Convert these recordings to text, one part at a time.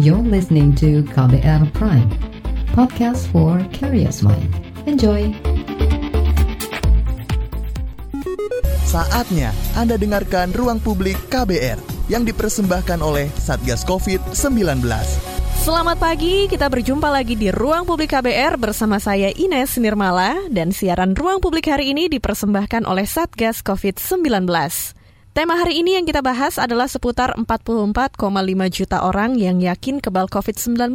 You're listening to KBR Prime, podcast for curious mind. Enjoy! Saatnya Anda dengarkan Ruang Publik KBR yang dipersembahkan oleh Satgas COVID-19. Selamat pagi, kita berjumpa lagi di Ruang Publik KBR bersama saya Ines Nirmala dan siaran Ruang Publik hari ini dipersembahkan oleh Satgas COVID-19. Tema hari ini yang kita bahas adalah seputar 44,5 juta orang yang yakin kebal COVID-19.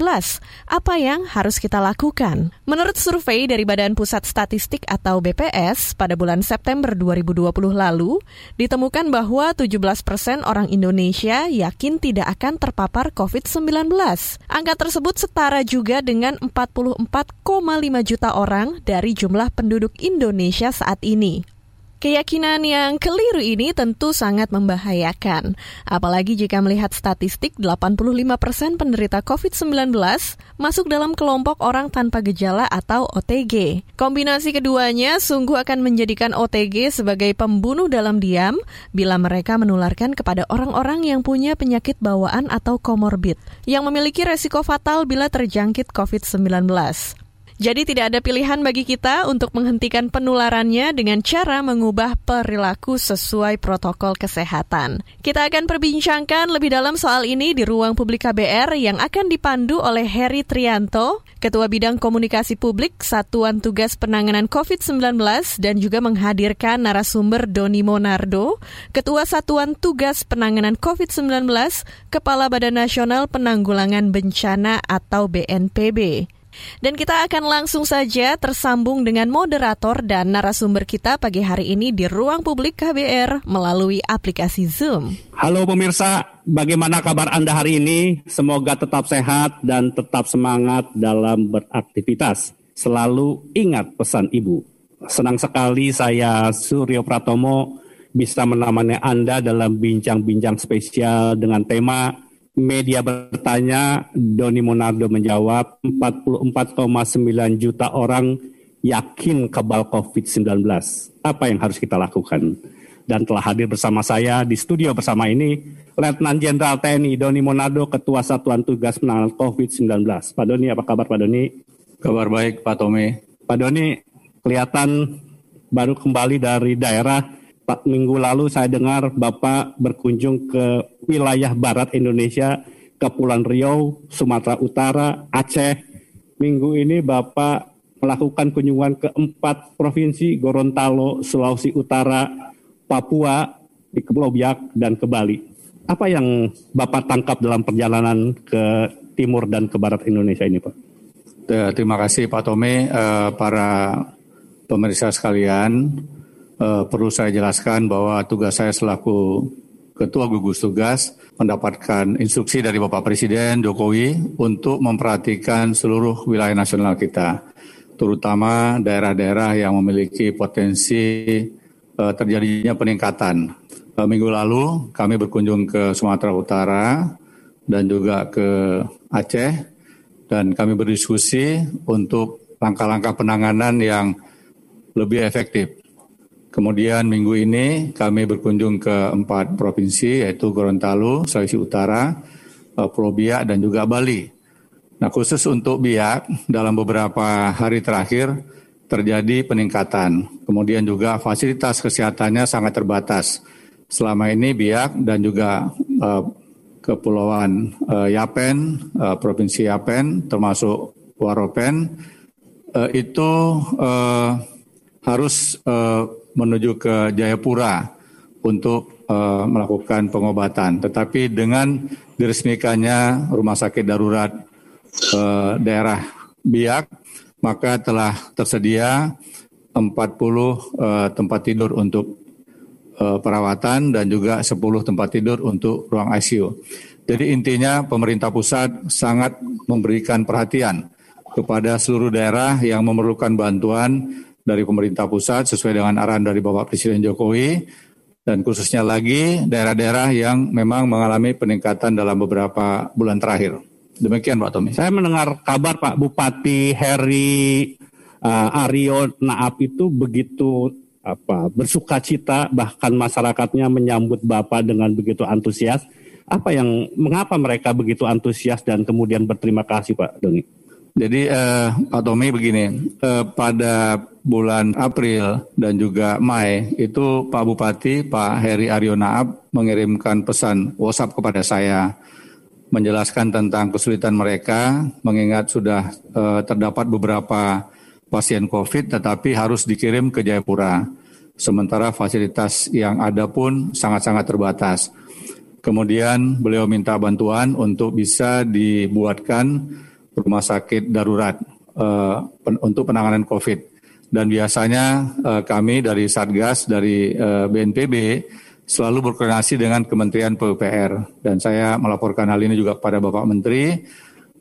Apa yang harus kita lakukan? Menurut survei dari Badan Pusat Statistik atau BPS pada bulan September 2020 lalu, ditemukan bahwa 17 persen orang Indonesia yakin tidak akan terpapar COVID-19. Angka tersebut setara juga dengan 44,5 juta orang dari jumlah penduduk Indonesia saat ini. Keyakinan yang keliru ini tentu sangat membahayakan. Apalagi jika melihat statistik 85% persen penderita COVID-19 masuk dalam kelompok orang tanpa gejala atau OTG. Kombinasi keduanya sungguh akan menjadikan OTG sebagai pembunuh dalam diam bila mereka menularkan kepada orang-orang yang punya penyakit bawaan atau komorbid, yang memiliki resiko fatal bila terjangkit COVID-19. Jadi tidak ada pilihan bagi kita untuk menghentikan penularannya dengan cara mengubah perilaku sesuai protokol kesehatan. Kita akan perbincangkan lebih dalam soal ini di ruang publik KBR yang akan dipandu oleh Heri Trianto, Ketua Bidang Komunikasi Publik Satuan Tugas Penanganan COVID-19 dan juga menghadirkan narasumber Doni Monardo, Ketua Satuan Tugas Penanganan COVID-19, Kepala Badan Nasional Penanggulangan Bencana atau BNPB. Dan kita akan langsung saja tersambung dengan moderator dan narasumber kita pagi hari ini di ruang publik KBR melalui aplikasi Zoom. Halo pemirsa, bagaimana kabar Anda hari ini? Semoga tetap sehat dan tetap semangat dalam beraktivitas. Selalu ingat pesan Ibu. Senang sekali saya Suryo Pratomo bisa menemani Anda dalam bincang-bincang spesial dengan tema Media bertanya, Doni Monardo menjawab, 44,9 juta orang yakin kebal COVID-19. Apa yang harus kita lakukan? Dan telah hadir bersama saya di studio bersama ini, Letnan Jenderal TNI Doni Monardo, Ketua Satuan Tugas Penanganan COVID-19. Pak Doni, apa kabar Pak Doni? Kabar baik Pak Tommy. Pak Doni, kelihatan baru kembali dari daerah Pak minggu lalu saya dengar Bapak berkunjung ke wilayah barat Indonesia, Kepulauan Riau, Sumatera Utara, Aceh. Minggu ini Bapak melakukan kunjungan ke empat provinsi, Gorontalo, Sulawesi Utara, Papua, di Pulau Biak, dan ke Bali. Apa yang Bapak tangkap dalam perjalanan ke timur dan ke barat Indonesia ini, Pak? Terima kasih Pak Tome, uh, para pemerintah sekalian uh, perlu saya jelaskan bahwa tugas saya selaku Ketua Gugus Tugas mendapatkan instruksi dari Bapak Presiden Jokowi untuk memperhatikan seluruh wilayah nasional kita, terutama daerah-daerah yang memiliki potensi uh, terjadinya peningkatan. Uh, minggu lalu kami berkunjung ke Sumatera Utara dan juga ke Aceh dan kami berdiskusi untuk langkah-langkah penanganan yang lebih efektif. Kemudian minggu ini kami berkunjung ke empat provinsi yaitu Gorontalo, Sulawesi Utara, eh, Pulau Biak dan juga Bali. Nah khusus untuk Biak dalam beberapa hari terakhir terjadi peningkatan. Kemudian juga fasilitas kesehatannya sangat terbatas. Selama ini Biak dan juga uh, Kepulauan uh, Yapen, uh, Provinsi Yapen termasuk Waropen uh, itu uh, harus uh, menuju ke Jayapura untuk uh, melakukan pengobatan. Tetapi dengan diresmikannya rumah sakit darurat uh, daerah Biak, maka telah tersedia 40 uh, tempat tidur untuk uh, perawatan dan juga 10 tempat tidur untuk ruang ICU. Jadi intinya pemerintah pusat sangat memberikan perhatian kepada seluruh daerah yang memerlukan bantuan dari pemerintah pusat sesuai dengan arahan dari Bapak Presiden Jokowi dan khususnya lagi daerah-daerah yang memang mengalami peningkatan dalam beberapa bulan terakhir. Demikian Pak Tommy. Saya mendengar kabar Pak Bupati Heri uh, Aryo Naap itu begitu apa bersuka cita bahkan masyarakatnya menyambut Bapak dengan begitu antusias. Apa yang mengapa mereka begitu antusias dan kemudian berterima kasih Pak Doni? Jadi eh, Pak Tommy begini, eh, pada bulan April dan juga Mei itu Pak Bupati Pak Heri Aryo Naab mengirimkan pesan WhatsApp kepada saya menjelaskan tentang kesulitan mereka mengingat sudah eh, terdapat beberapa pasien COVID tetapi harus dikirim ke Jayapura. Sementara fasilitas yang ada pun sangat-sangat terbatas. Kemudian beliau minta bantuan untuk bisa dibuatkan rumah sakit darurat pen, untuk penanganan COVID. Dan biasanya uh, kami dari Satgas, dari BNPB selalu berkoordinasi dengan Kementerian PUPR. Dan saya melaporkan hal ini juga kepada Bapak Menteri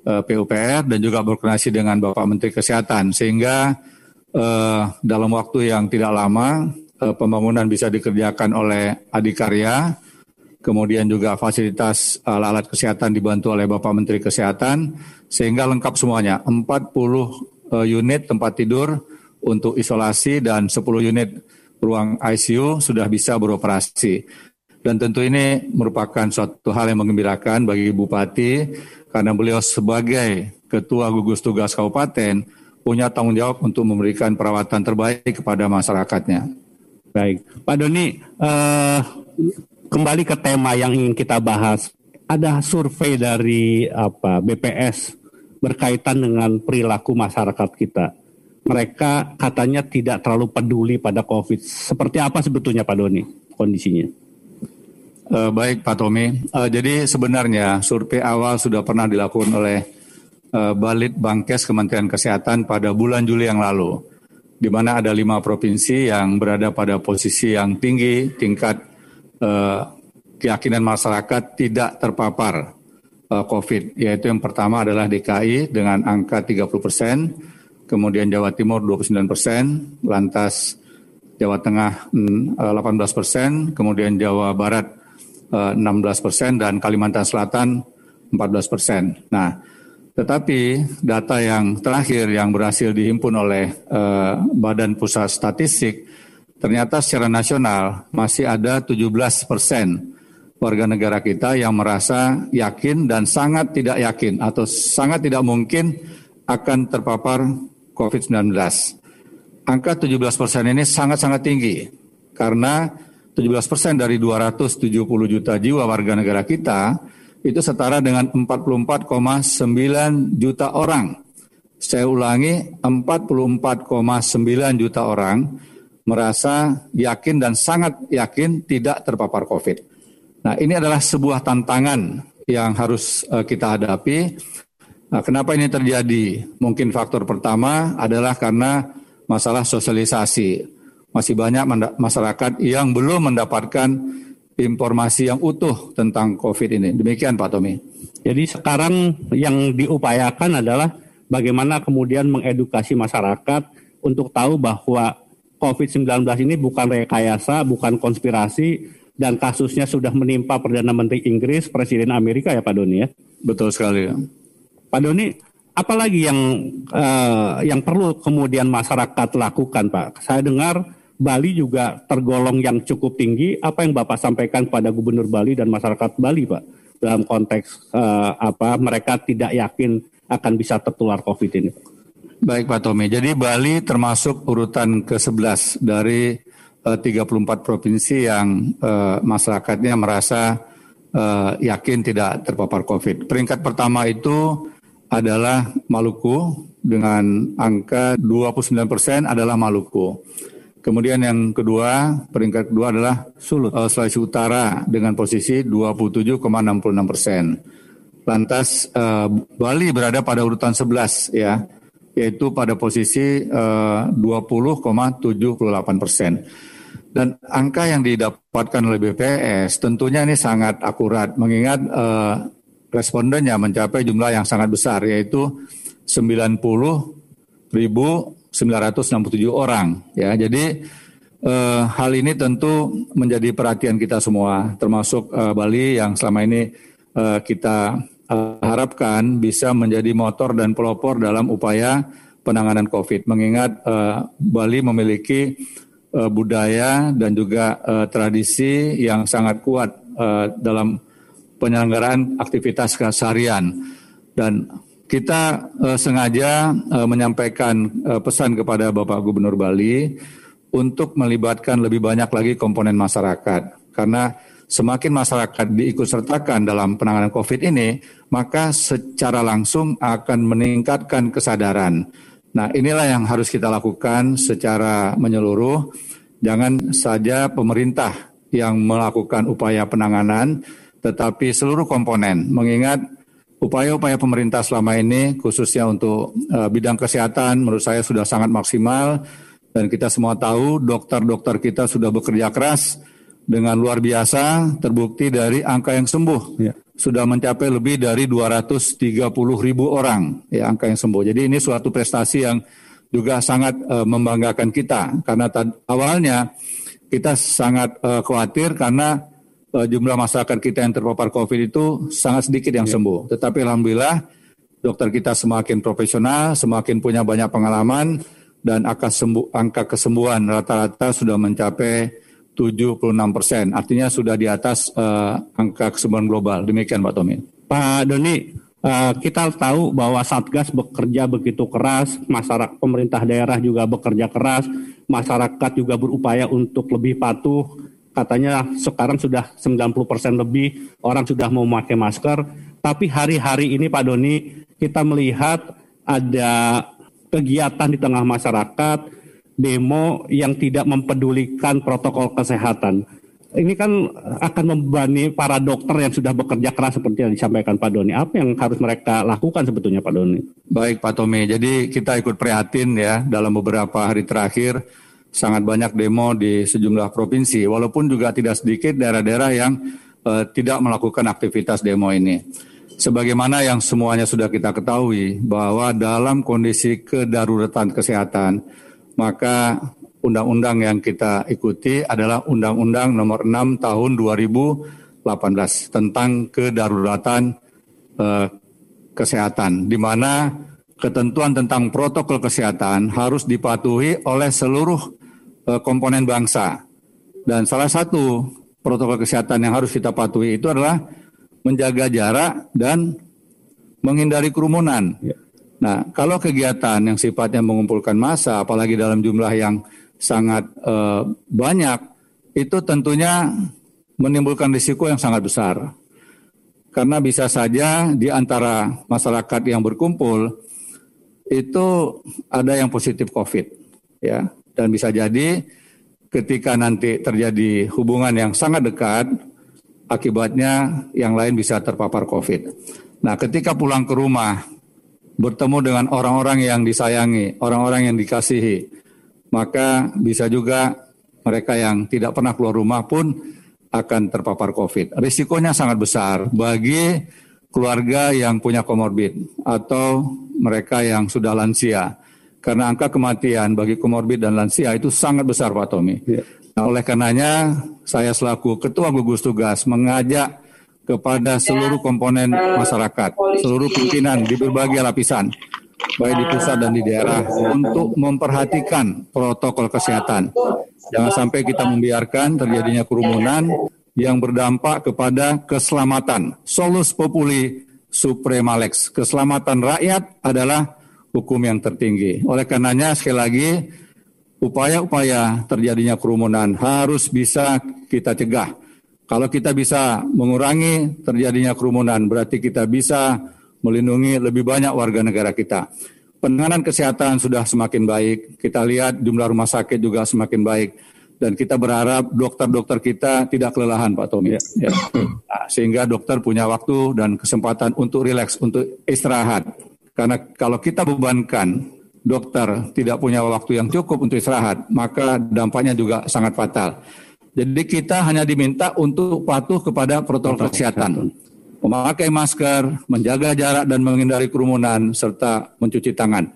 PUPR dan juga berkoordinasi dengan Bapak Menteri Kesehatan. Sehingga dalam waktu yang tidak lama pembangunan bisa dikerjakan oleh Adikarya, kemudian juga fasilitas alat-alat kesehatan dibantu oleh Bapak Menteri Kesehatan, sehingga lengkap semuanya. 40 uh, unit tempat tidur untuk isolasi dan 10 unit ruang ICU sudah bisa beroperasi. Dan tentu ini merupakan suatu hal yang mengembirakan bagi Bupati karena beliau sebagai Ketua Gugus Tugas Kabupaten punya tanggung jawab untuk memberikan perawatan terbaik kepada masyarakatnya. Baik, Pak Doni, uh, kembali ke tema yang ingin kita bahas. Ada survei dari apa BPS berkaitan dengan perilaku masyarakat kita. Mereka katanya tidak terlalu peduli pada COVID. Seperti apa sebetulnya Pak Doni kondisinya? Uh, baik Pak Tommy. Uh, jadi sebenarnya survei awal sudah pernah dilakukan oleh uh, Balit Bangkes Kementerian Kesehatan pada bulan Juli yang lalu, di mana ada lima provinsi yang berada pada posisi yang tinggi tingkat uh, keyakinan masyarakat tidak terpapar uh, COVID, yaitu yang pertama adalah DKI dengan angka 30 persen, kemudian Jawa Timur 29 persen, lantas Jawa Tengah 18 mm, persen, kemudian Jawa Barat 16 eh, persen, dan Kalimantan Selatan 14 persen. Nah, tetapi data yang terakhir yang berhasil dihimpun oleh uh, Badan Pusat Statistik, ternyata secara nasional masih ada 17 persen warga negara kita yang merasa yakin dan sangat tidak yakin atau sangat tidak mungkin akan terpapar COVID-19. Angka 17 persen ini sangat-sangat tinggi karena 17 persen dari 270 juta jiwa warga negara kita itu setara dengan 44,9 juta orang. Saya ulangi, 44,9 juta orang merasa yakin dan sangat yakin tidak terpapar COVID. Nah, ini adalah sebuah tantangan yang harus uh, kita hadapi. Nah, kenapa ini terjadi? Mungkin faktor pertama adalah karena masalah sosialisasi. Masih banyak masyarakat yang belum mendapatkan informasi yang utuh tentang COVID ini. Demikian Pak Tommy. Jadi sekarang yang diupayakan adalah bagaimana kemudian mengedukasi masyarakat untuk tahu bahwa COVID-19 ini bukan rekayasa, bukan konspirasi, dan kasusnya sudah menimpa Perdana Menteri Inggris, Presiden Amerika ya Pak Doni ya. Betul sekali. Ya. Pak Doni, apalagi yang uh, yang perlu kemudian masyarakat lakukan Pak? Saya dengar Bali juga tergolong yang cukup tinggi. Apa yang Bapak sampaikan pada Gubernur Bali dan masyarakat Bali Pak dalam konteks uh, apa mereka tidak yakin akan bisa tertular COVID ini? Baik Pak Tommy, jadi Bali termasuk urutan ke-11 dari 34 eh, provinsi yang uh, masyarakatnya merasa uh, yakin tidak terpapar COVID. Peringkat pertama itu adalah Maluku dengan angka 29 persen adalah Maluku. Kemudian yang kedua, peringkat kedua adalah Sulut, uh, Sulawesi Utara dengan posisi 27,66 persen. Lantas uh, Bali berada pada urutan 11 ya, yaitu pada posisi uh, 20,78 persen. Dan angka yang didapatkan oleh BPS tentunya ini sangat akurat mengingat uh, respondennya mencapai jumlah yang sangat besar yaitu 90.967 orang ya. Jadi uh, hal ini tentu menjadi perhatian kita semua termasuk uh, Bali yang selama ini uh, kita harapkan bisa menjadi motor dan pelopor dalam upaya penanganan Covid mengingat uh, Bali memiliki uh, budaya dan juga uh, tradisi yang sangat kuat uh, dalam penyelenggaraan aktivitas keseharian. Dan kita uh, sengaja uh, menyampaikan uh, pesan kepada Bapak Gubernur Bali untuk melibatkan lebih banyak lagi komponen masyarakat. Karena semakin masyarakat diikut sertakan dalam penanganan COVID ini, maka secara langsung akan meningkatkan kesadaran. Nah, inilah yang harus kita lakukan secara menyeluruh. Jangan saja pemerintah yang melakukan upaya penanganan, tetapi seluruh komponen. Mengingat upaya-upaya pemerintah selama ini, khususnya untuk uh, bidang kesehatan, menurut saya sudah sangat maksimal. Dan kita semua tahu dokter-dokter kita sudah bekerja keras dengan luar biasa terbukti dari angka yang sembuh ya. sudah mencapai lebih dari 230 ribu orang ya angka yang sembuh. Jadi ini suatu prestasi yang juga sangat uh, membanggakan kita karena awalnya kita sangat uh, khawatir karena uh, jumlah masyarakat kita yang terpapar COVID itu sangat sedikit yang ya. sembuh. Tetapi alhamdulillah dokter kita semakin profesional, semakin punya banyak pengalaman dan angka sembuh angka kesembuhan rata-rata sudah mencapai 76 persen. Artinya sudah di atas uh, angka kesembuhan global. Demikian Pak Tommy. Pak Doni, uh, kita tahu bahwa Satgas bekerja begitu keras, masyarakat pemerintah daerah juga bekerja keras, masyarakat juga berupaya untuk lebih patuh. Katanya sekarang sudah 90 persen lebih orang sudah mau memakai masker. Tapi hari-hari ini Pak Doni, kita melihat ada kegiatan di tengah masyarakat, demo yang tidak mempedulikan protokol kesehatan. Ini kan akan membebani para dokter yang sudah bekerja keras seperti yang disampaikan Pak Doni. Apa yang harus mereka lakukan sebetulnya Pak Doni? Baik Pak Tommy, jadi kita ikut prihatin ya dalam beberapa hari terakhir sangat banyak demo di sejumlah provinsi, walaupun juga tidak sedikit daerah-daerah yang uh, tidak melakukan aktivitas demo ini. Sebagaimana yang semuanya sudah kita ketahui bahwa dalam kondisi kedaruratan kesehatan, maka undang-undang yang kita ikuti adalah Undang-Undang Nomor 6 Tahun 2018 tentang kedaruratan eh, kesehatan, di mana ketentuan tentang protokol kesehatan harus dipatuhi oleh seluruh eh, komponen bangsa. Dan salah satu protokol kesehatan yang harus kita patuhi itu adalah menjaga jarak dan menghindari kerumunan. Ya. Nah, kalau kegiatan yang sifatnya mengumpulkan massa, apalagi dalam jumlah yang sangat uh, banyak, itu tentunya menimbulkan risiko yang sangat besar. Karena bisa saja di antara masyarakat yang berkumpul itu ada yang positif COVID, ya, dan bisa jadi ketika nanti terjadi hubungan yang sangat dekat, akibatnya yang lain bisa terpapar COVID. Nah, ketika pulang ke rumah bertemu dengan orang-orang yang disayangi, orang-orang yang dikasihi, maka bisa juga mereka yang tidak pernah keluar rumah pun akan terpapar COVID. Risikonya sangat besar bagi keluarga yang punya komorbid atau mereka yang sudah lansia. Karena angka kematian bagi komorbid dan lansia itu sangat besar Pak Tommy. Ya. Nah, oleh karenanya saya selaku Ketua Gugus Tugas mengajak kepada seluruh komponen masyarakat, seluruh pimpinan di berbagai lapisan, baik di pusat dan di daerah, untuk memperhatikan protokol kesehatan. Jangan sampai kita membiarkan terjadinya kerumunan yang berdampak kepada keselamatan. Solus populi supremalex. Keselamatan rakyat adalah hukum yang tertinggi. Oleh karenanya sekali lagi upaya-upaya terjadinya kerumunan harus bisa kita cegah kalau kita bisa mengurangi terjadinya kerumunan, berarti kita bisa melindungi lebih banyak warga negara kita. Penanganan kesehatan sudah semakin baik. Kita lihat jumlah rumah sakit juga semakin baik. Dan kita berharap dokter-dokter kita tidak kelelahan, Pak Tommy. Ya. ya. Nah, sehingga dokter punya waktu dan kesempatan untuk rileks, untuk istirahat. Karena kalau kita bebankan dokter tidak punya waktu yang cukup untuk istirahat, maka dampaknya juga sangat fatal. Jadi kita hanya diminta untuk patuh kepada protokol kesehatan. Memakai masker, menjaga jarak dan menghindari kerumunan, serta mencuci tangan.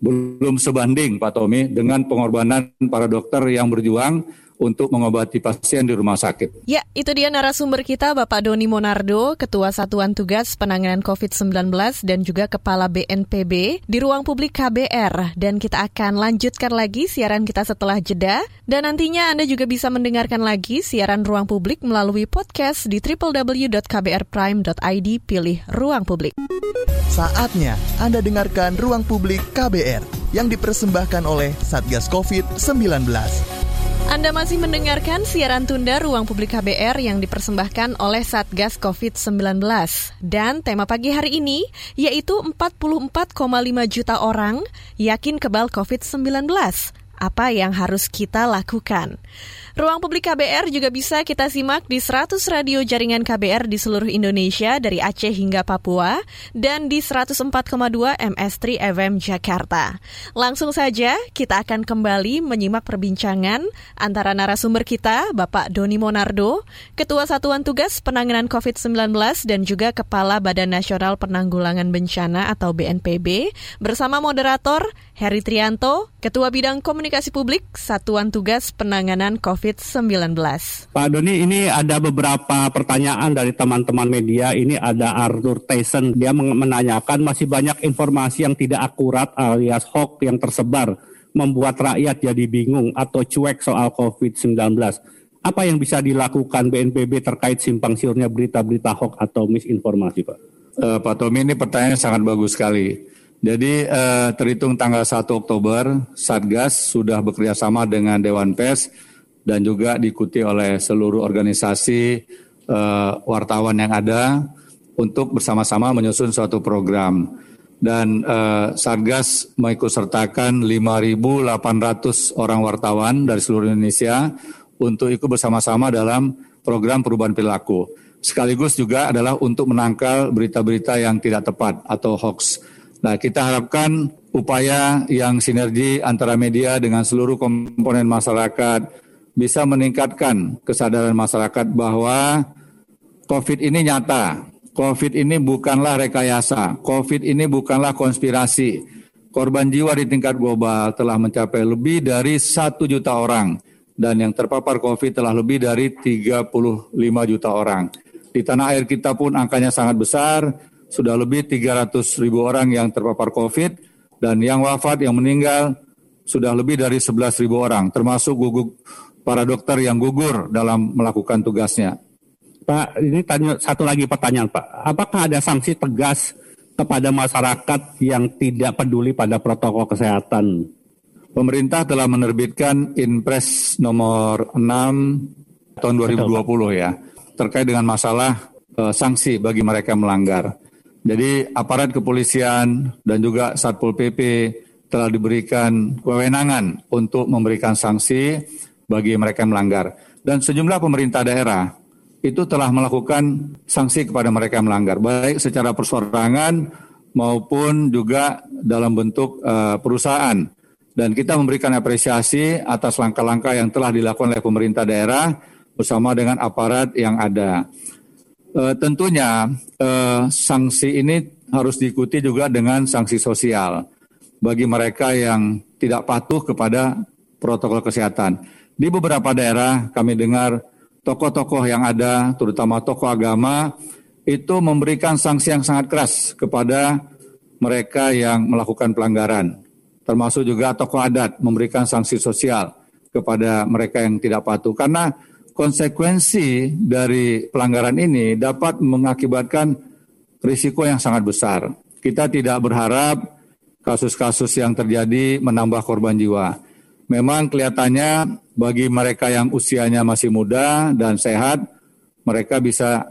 Belum sebanding Pak Tommy dengan pengorbanan para dokter yang berjuang untuk mengobati pasien di rumah sakit. Ya, itu dia narasumber kita Bapak Doni Monardo, Ketua Satuan Tugas Penanganan COVID-19 dan juga Kepala BNPB di Ruang Publik KBR. Dan kita akan lanjutkan lagi siaran kita setelah jeda. Dan nantinya Anda juga bisa mendengarkan lagi siaran Ruang Publik melalui podcast di www.kbrprime.id pilih Ruang Publik. Saatnya Anda dengarkan Ruang Publik KBR yang dipersembahkan oleh Satgas COVID-19. Anda masih mendengarkan siaran tunda Ruang Publik KBR yang dipersembahkan oleh Satgas COVID-19. Dan tema pagi hari ini yaitu 44,5 juta orang yakin kebal COVID-19 apa yang harus kita lakukan. Ruang Publik KBR juga bisa kita simak di 100 radio jaringan KBR di seluruh Indonesia dari Aceh hingga Papua dan di 104,2 MS3 FM Jakarta. Langsung saja kita akan kembali menyimak perbincangan antara narasumber kita Bapak Doni Monardo, Ketua Satuan Tugas Penanganan COVID-19 dan juga Kepala Badan Nasional Penanggulangan Bencana atau BNPB bersama moderator Heri Trianto, Ketua Bidang Komunikasi Publik Satuan Tugas Penanganan COVID-19. Pak Doni, ini ada beberapa pertanyaan dari teman-teman media. Ini ada Arthur Tyson, dia menanyakan masih banyak informasi yang tidak akurat alias hoax yang tersebar membuat rakyat jadi bingung atau cuek soal COVID-19. Apa yang bisa dilakukan BNPB terkait simpang siurnya berita-berita hoax atau misinformasi, Pak? Uh, Pak Tommy, ini pertanyaan sangat bagus sekali. Jadi eh, terhitung tanggal 1 Oktober, Satgas sudah bekerja sama dengan Dewan Pers dan juga diikuti oleh seluruh organisasi eh, wartawan yang ada untuk bersama-sama menyusun suatu program. Dan eh, Satgas mengikut sertakan 5.800 orang wartawan dari seluruh Indonesia untuk ikut bersama-sama dalam program perubahan perilaku. Sekaligus juga adalah untuk menangkal berita-berita yang tidak tepat atau hoax. Nah, kita harapkan upaya yang sinergi antara media dengan seluruh komponen masyarakat bisa meningkatkan kesadaran masyarakat bahwa COVID ini nyata. COVID ini bukanlah rekayasa. COVID ini bukanlah konspirasi. Korban jiwa di tingkat global telah mencapai lebih dari satu juta orang dan yang terpapar COVID telah lebih dari 35 juta orang. Di tanah air kita pun angkanya sangat besar, sudah lebih 300 ribu orang yang terpapar COVID dan yang wafat, yang meninggal sudah lebih dari 11 ribu orang, termasuk gugur, para dokter yang gugur dalam melakukan tugasnya. Pak, ini tanya satu lagi pertanyaan Pak. Apakah ada sanksi tegas kepada masyarakat yang tidak peduli pada protokol kesehatan? Pemerintah telah menerbitkan Inpres nomor 6 tahun 2020 ya, terkait dengan masalah uh, sanksi bagi mereka melanggar. Jadi aparat kepolisian dan juga Satpol PP telah diberikan kewenangan untuk memberikan sanksi bagi mereka yang melanggar. Dan sejumlah pemerintah daerah itu telah melakukan sanksi kepada mereka yang melanggar, baik secara persorangan maupun juga dalam bentuk uh, perusahaan. Dan kita memberikan apresiasi atas langkah-langkah yang telah dilakukan oleh pemerintah daerah bersama dengan aparat yang ada. E, tentunya e, sanksi ini harus diikuti juga dengan sanksi sosial bagi mereka yang tidak patuh kepada protokol kesehatan. Di beberapa daerah kami dengar tokoh-tokoh yang ada, terutama tokoh agama, itu memberikan sanksi yang sangat keras kepada mereka yang melakukan pelanggaran. Termasuk juga tokoh adat memberikan sanksi sosial kepada mereka yang tidak patuh. Karena konsekuensi dari pelanggaran ini dapat mengakibatkan risiko yang sangat besar. Kita tidak berharap kasus-kasus yang terjadi menambah korban jiwa. Memang kelihatannya bagi mereka yang usianya masih muda dan sehat, mereka bisa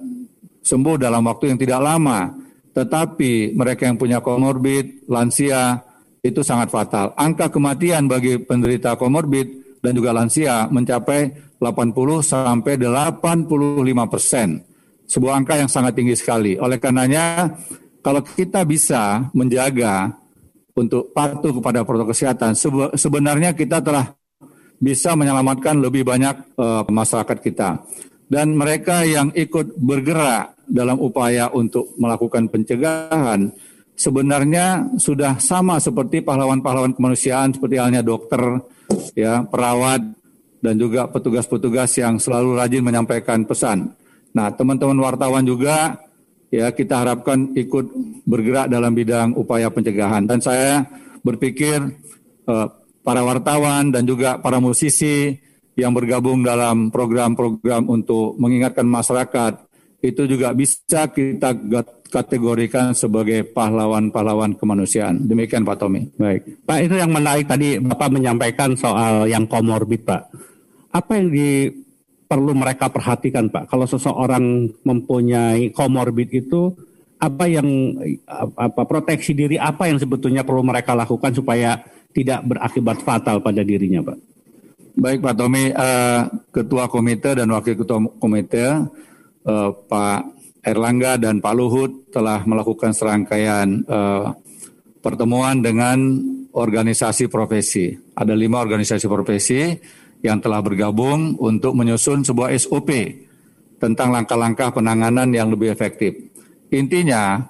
sembuh dalam waktu yang tidak lama. Tetapi mereka yang punya komorbid, lansia, itu sangat fatal. Angka kematian bagi penderita komorbid dan juga lansia mencapai 80 sampai 85 persen. Sebuah angka yang sangat tinggi sekali. Oleh karenanya, kalau kita bisa menjaga untuk patuh kepada protokol kesehatan, sebenarnya kita telah bisa menyelamatkan lebih banyak uh, masyarakat kita. Dan mereka yang ikut bergerak dalam upaya untuk melakukan pencegahan, sebenarnya sudah sama seperti pahlawan-pahlawan kemanusiaan seperti halnya dokter, ya, perawat, dan juga petugas-petugas yang selalu rajin menyampaikan pesan. Nah, teman-teman wartawan juga ya kita harapkan ikut bergerak dalam bidang upaya pencegahan. Dan saya berpikir uh, para wartawan dan juga para musisi yang bergabung dalam program-program untuk mengingatkan masyarakat itu juga bisa kita kategorikan sebagai pahlawan-pahlawan kemanusiaan. Demikian Pak Tommy. Baik. Pak itu yang menarik tadi Bapak menyampaikan soal yang komorbid Pak. Apa yang di perlu mereka perhatikan Pak. Kalau seseorang mempunyai komorbid itu apa yang apa proteksi diri apa yang sebetulnya perlu mereka lakukan supaya tidak berakibat fatal pada dirinya Pak. Baik Pak Tommy, uh, Ketua Komite dan Wakil Ketua Komite uh, Pak Erlangga dan Pak Luhut telah melakukan serangkaian uh, pertemuan dengan organisasi profesi. Ada lima organisasi profesi yang telah bergabung untuk menyusun sebuah SOP tentang langkah-langkah penanganan yang lebih efektif. Intinya,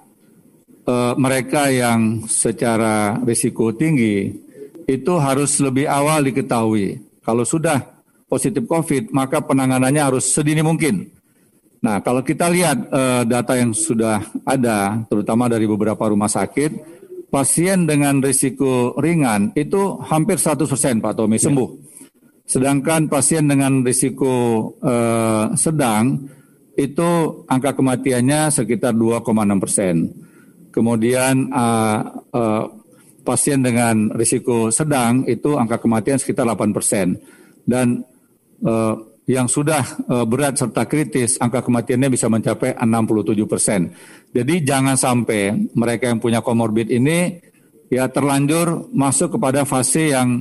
eh, mereka yang secara risiko tinggi itu harus lebih awal diketahui. Kalau sudah positif COVID, maka penanganannya harus sedini mungkin. Nah, kalau kita lihat eh, data yang sudah ada, terutama dari beberapa rumah sakit, pasien dengan risiko ringan itu hampir 100% Pak Tommy sembuh. Ya. Sedangkan pasien dengan risiko uh, sedang itu angka kematiannya sekitar 2,6 persen. Kemudian uh, uh, pasien dengan risiko sedang itu angka kematian sekitar 8 persen. Dan uh, yang sudah uh, berat serta kritis, angka kematiannya bisa mencapai 67 persen. Jadi jangan sampai mereka yang punya komorbid ini ya terlanjur masuk kepada fase yang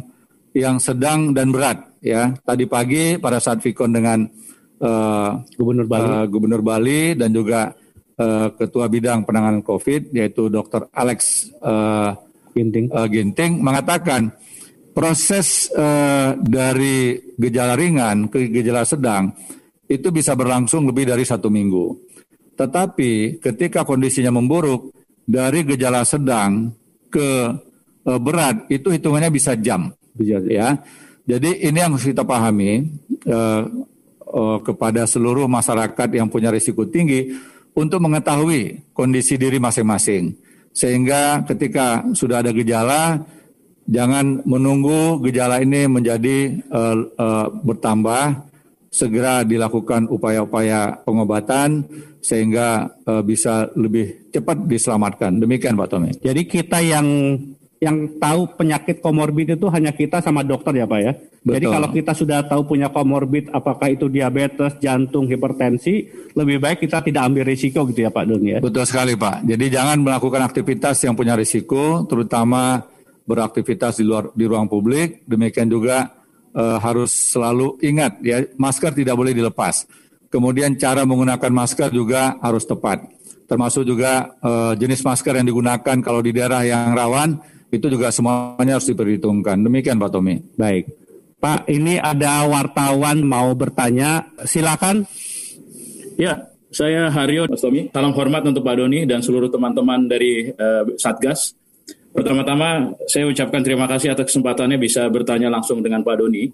yang sedang dan berat ya tadi pagi pada saat Vikon dengan uh, Gubernur Bali, uh, Gubernur Bali dan juga uh, Ketua Bidang Penanganan COVID yaitu Dr. Alex uh, Ginting. Uh, Ginting mengatakan proses uh, dari gejala ringan ke gejala sedang itu bisa berlangsung lebih dari satu minggu. Tetapi ketika kondisinya memburuk dari gejala sedang ke uh, berat itu hitungannya bisa jam, ya. Jadi ini yang harus kita pahami uh, uh, kepada seluruh masyarakat yang punya risiko tinggi untuk mengetahui kondisi diri masing-masing. Sehingga ketika sudah ada gejala, jangan menunggu gejala ini menjadi uh, uh, bertambah, segera dilakukan upaya-upaya pengobatan sehingga uh, bisa lebih cepat diselamatkan. Demikian Pak Tommy. Jadi kita yang yang tahu penyakit komorbid itu hanya kita sama dokter ya Pak ya. Betul. Jadi kalau kita sudah tahu punya komorbid apakah itu diabetes, jantung, hipertensi, lebih baik kita tidak ambil risiko gitu ya Pak Doni ya. Betul sekali Pak. Jadi jangan melakukan aktivitas yang punya risiko, terutama beraktivitas di luar di ruang publik. Demikian juga uh, harus selalu ingat ya masker tidak boleh dilepas. Kemudian cara menggunakan masker juga harus tepat. Termasuk juga uh, jenis masker yang digunakan kalau di daerah yang rawan itu juga semuanya harus diperhitungkan. Demikian Pak Tommy. Baik. Pak, ini ada wartawan mau bertanya. Silakan. Ya, saya Haryo Mas Tommy. Salam hormat untuk Pak Doni dan seluruh teman-teman dari uh, Satgas. Pertama-tama saya ucapkan terima kasih atas kesempatannya bisa bertanya langsung dengan Pak Doni.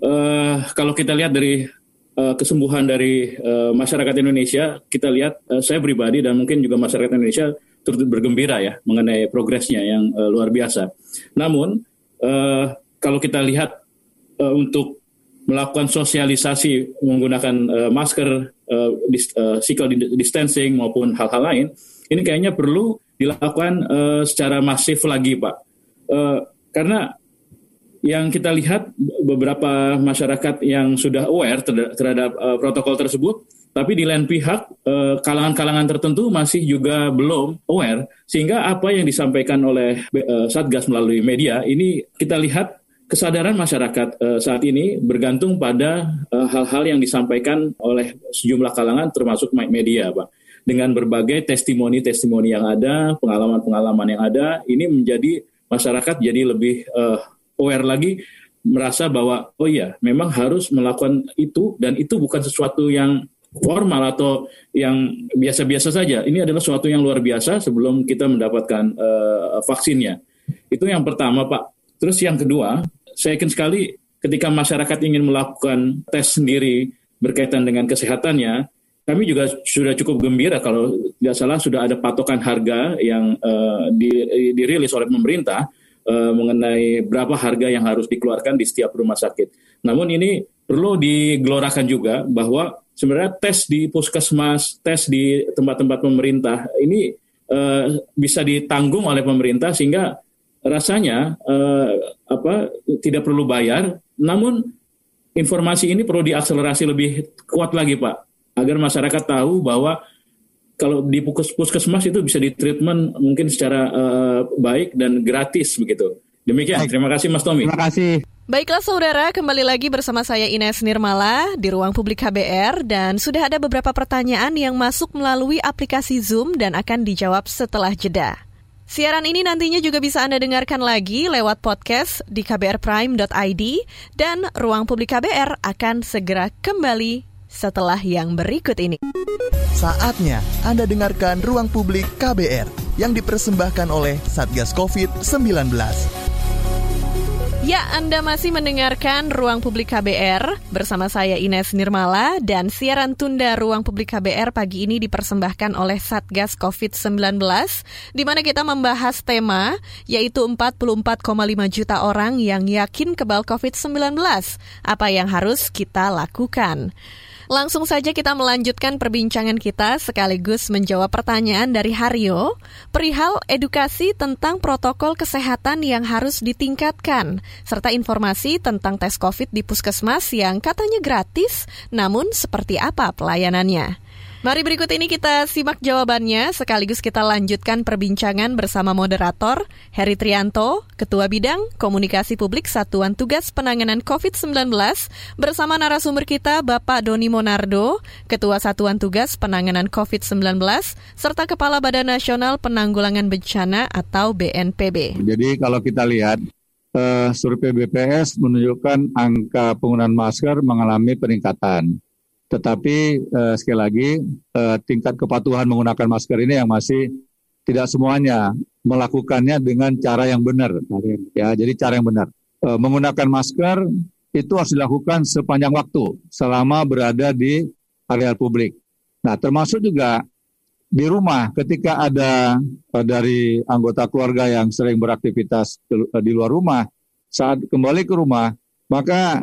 Uh, kalau kita lihat dari uh, kesembuhan dari uh, masyarakat Indonesia, kita lihat uh, saya pribadi dan mungkin juga masyarakat Indonesia turut bergembira ya mengenai progresnya yang uh, luar biasa. Namun uh, kalau kita lihat uh, untuk melakukan sosialisasi menggunakan uh, masker, uh, dis, physical distancing maupun hal-hal lain, ini kayaknya perlu dilakukan uh, secara masif lagi, Pak. Uh, karena yang kita lihat beberapa masyarakat yang sudah aware terhadap uh, protokol tersebut tapi di lain pihak eh, kalangan-kalangan tertentu masih juga belum aware sehingga apa yang disampaikan oleh eh, Satgas melalui media ini kita lihat kesadaran masyarakat eh, saat ini bergantung pada hal-hal yang disampaikan oleh sejumlah kalangan termasuk media Pak dengan berbagai testimoni-testimoni yang ada pengalaman-pengalaman yang ada ini menjadi masyarakat jadi lebih aware lagi merasa bahwa oh iya memang harus melakukan itu dan itu bukan sesuatu yang formal atau yang biasa-biasa saja. Ini adalah suatu yang luar biasa sebelum kita mendapatkan uh, vaksinnya. Itu yang pertama, Pak. Terus yang kedua, saya yakin sekali ketika masyarakat ingin melakukan tes sendiri berkaitan dengan kesehatannya, kami juga sudah cukup gembira kalau tidak salah sudah ada patokan harga yang uh, di, dirilis oleh pemerintah uh, mengenai berapa harga yang harus dikeluarkan di setiap rumah sakit. Namun ini perlu digelorakan juga bahwa sebenarnya tes di puskesmas, tes di tempat-tempat pemerintah ini uh, bisa ditanggung oleh pemerintah sehingga rasanya uh, apa tidak perlu bayar, namun informasi ini perlu diakselerasi lebih kuat lagi Pak, agar masyarakat tahu bahwa kalau di puskesmas itu bisa ditreatment mungkin secara uh, baik dan gratis begitu. Demikian, terima kasih Mas Tommy. Terima kasih. Baiklah saudara, kembali lagi bersama saya Ines Nirmala di Ruang Publik KBR dan sudah ada beberapa pertanyaan yang masuk melalui aplikasi Zoom dan akan dijawab setelah jeda. Siaran ini nantinya juga bisa Anda dengarkan lagi lewat podcast di kbrprime.id dan Ruang Publik KBR akan segera kembali setelah yang berikut ini. Saatnya Anda dengarkan Ruang Publik KBR yang dipersembahkan oleh Satgas COVID-19. Ya, Anda masih mendengarkan Ruang Publik KBR bersama saya Ines Nirmala dan siaran tunda Ruang Publik KBR pagi ini dipersembahkan oleh Satgas COVID-19 di mana kita membahas tema yaitu 44,5 juta orang yang yakin kebal COVID-19. Apa yang harus kita lakukan? Langsung saja kita melanjutkan perbincangan kita sekaligus menjawab pertanyaan dari Haryo perihal edukasi tentang protokol kesehatan yang harus ditingkatkan serta informasi tentang tes COVID di puskesmas yang katanya gratis namun seperti apa pelayanannya. Mari berikut ini kita simak jawabannya sekaligus kita lanjutkan perbincangan bersama moderator Heri Trianto, Ketua Bidang Komunikasi Publik Satuan Tugas Penanganan COVID-19 bersama narasumber kita Bapak Doni Monardo, Ketua Satuan Tugas Penanganan COVID-19 serta Kepala Badan Nasional Penanggulangan Bencana atau BNPB. Jadi kalau kita lihat uh, survei BPS menunjukkan angka penggunaan masker mengalami peningkatan. Tetapi uh, sekali lagi uh, tingkat kepatuhan menggunakan masker ini yang masih tidak semuanya melakukannya dengan cara yang benar. Ya, jadi cara yang benar. Uh, menggunakan masker itu harus dilakukan sepanjang waktu selama berada di area publik. Nah, termasuk juga di rumah ketika ada uh, dari anggota keluarga yang sering beraktivitas di luar rumah, saat kembali ke rumah, maka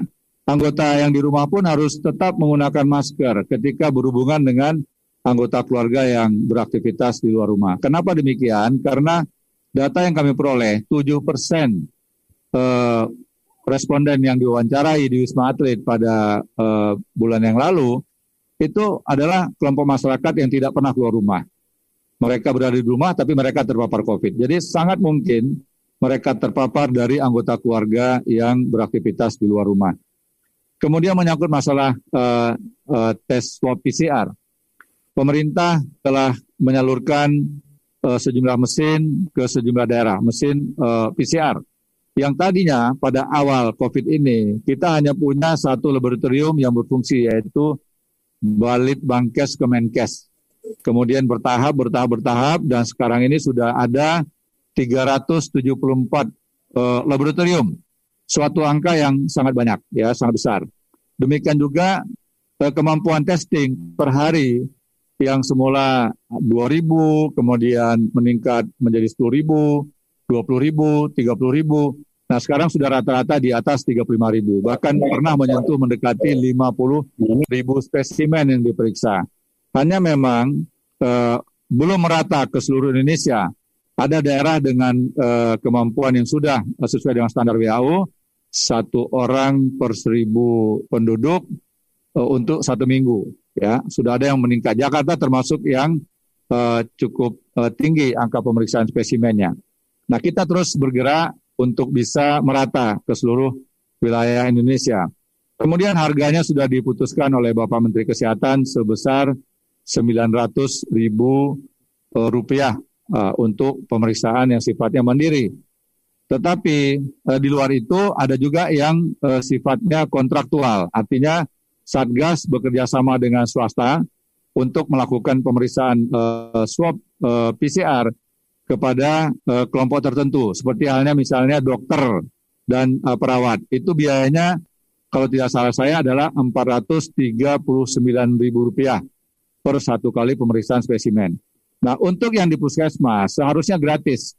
anggota yang di rumah pun harus tetap menggunakan masker ketika berhubungan dengan anggota keluarga yang beraktivitas di luar rumah. Kenapa demikian? Karena data yang kami peroleh, 7 persen eh, responden yang diwawancarai di Wisma Atlet pada eh, bulan yang lalu, itu adalah kelompok masyarakat yang tidak pernah keluar rumah. Mereka berada di rumah, tapi mereka terpapar COVID. Jadi sangat mungkin mereka terpapar dari anggota keluarga yang beraktivitas di luar rumah. Kemudian menyangkut masalah uh, uh, tes swab PCR. Pemerintah telah menyalurkan uh, sejumlah mesin ke sejumlah daerah, mesin uh, PCR. Yang tadinya pada awal COVID ini kita hanya punya satu laboratorium yang berfungsi yaitu Balit Bangkes Kemenkes. Kemudian bertahap, bertahap, bertahap dan sekarang ini sudah ada 374 uh, laboratorium suatu angka yang sangat banyak, ya sangat besar. Demikian juga eh, kemampuan testing per hari yang semula 2.000, kemudian meningkat menjadi 10.000, 20.000, 30.000. Nah sekarang sudah rata-rata di atas 35.000. Bahkan pernah menyentuh mendekati 50.000 spesimen yang diperiksa. Hanya memang eh, belum merata ke seluruh Indonesia. Ada daerah dengan eh, kemampuan yang sudah sesuai dengan standar WHO, satu orang per seribu penduduk uh, untuk satu minggu. Ya, sudah ada yang meningkat. Jakarta termasuk yang uh, cukup uh, tinggi angka pemeriksaan spesimennya. Nah, kita terus bergerak untuk bisa merata ke seluruh wilayah Indonesia. Kemudian harganya sudah diputuskan oleh Bapak Menteri Kesehatan sebesar 900 ribu rupiah uh, untuk pemeriksaan yang sifatnya mandiri. Tetapi eh, di luar itu ada juga yang eh, sifatnya kontraktual, artinya Satgas bekerja sama dengan swasta untuk melakukan pemeriksaan eh, swab eh, PCR kepada eh, kelompok tertentu, seperti halnya misalnya dokter dan eh, perawat. Itu biayanya kalau tidak salah saya adalah Rp439.000 per satu kali pemeriksaan spesimen. Nah, untuk yang di puskesmas seharusnya gratis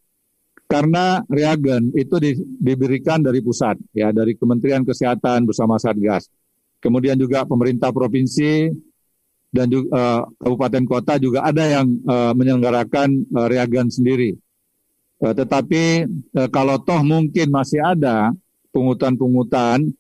karena reagen itu di, diberikan dari pusat ya dari Kementerian Kesehatan bersama Satgas. Kemudian juga pemerintah provinsi dan juga uh, kabupaten kota juga ada yang uh, menyelenggarakan uh, reagen sendiri. Uh, tetapi uh, kalau toh mungkin masih ada pungutan-pungutan,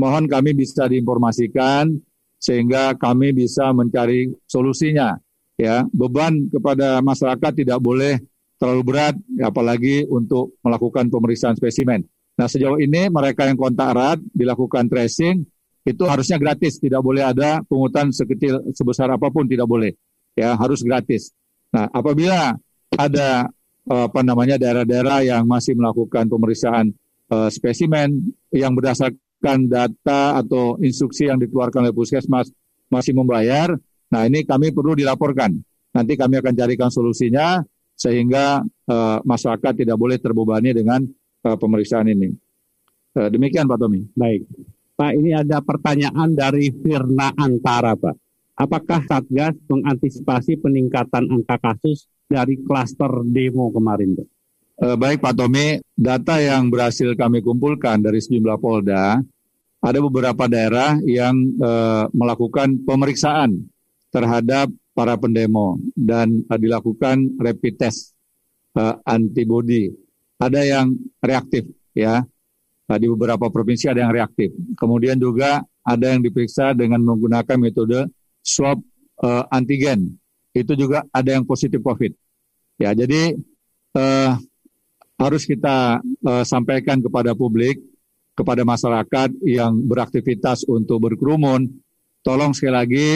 mohon kami bisa diinformasikan sehingga kami bisa mencari solusinya. Ya, beban kepada masyarakat tidak boleh terlalu berat, apalagi untuk melakukan pemeriksaan spesimen. Nah, sejauh ini mereka yang kontak erat dilakukan tracing itu harusnya gratis, tidak boleh ada pungutan sekecil sebesar apa pun tidak boleh. Ya, harus gratis. Nah, apabila ada eh, apa namanya daerah-daerah yang masih melakukan pemeriksaan uh, spesimen yang berdasarkan data atau instruksi yang dikeluarkan oleh puskesmas masih membayar, nah ini kami perlu dilaporkan. Nanti kami akan carikan solusinya sehingga uh, masyarakat tidak boleh terbebani dengan uh, pemeriksaan ini. Uh, demikian Pak Tommy. Baik. Pak, ini ada pertanyaan dari Firna Antara, Pak. Apakah Satgas mengantisipasi peningkatan angka kasus dari klaster demo kemarin, Pak? Eh, baik Pak Tommy, data yang berhasil kami kumpulkan dari sejumlah Polda, ada beberapa daerah yang eh, melakukan pemeriksaan terhadap para pendemo dan eh, dilakukan rapid test eh, antibody. Ada yang reaktif ya, Nah, di beberapa provinsi ada yang reaktif. Kemudian juga ada yang diperiksa dengan menggunakan metode swab uh, antigen. Itu juga ada yang positif COVID. Ya, jadi uh, harus kita uh, sampaikan kepada publik, kepada masyarakat yang beraktivitas untuk berkerumun, tolong sekali lagi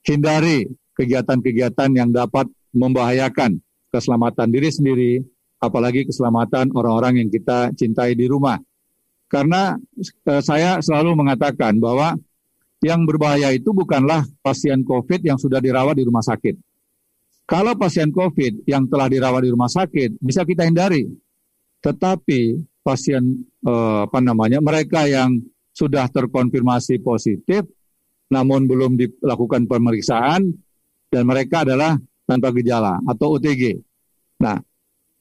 hindari kegiatan-kegiatan yang dapat membahayakan keselamatan diri sendiri, apalagi keselamatan orang-orang yang kita cintai di rumah. Karena eh, saya selalu mengatakan bahwa yang berbahaya itu bukanlah pasien COVID yang sudah dirawat di rumah sakit. Kalau pasien COVID yang telah dirawat di rumah sakit bisa kita hindari. Tetapi pasien eh, apa namanya mereka yang sudah terkonfirmasi positif namun belum dilakukan pemeriksaan dan mereka adalah tanpa gejala atau OTG. Nah,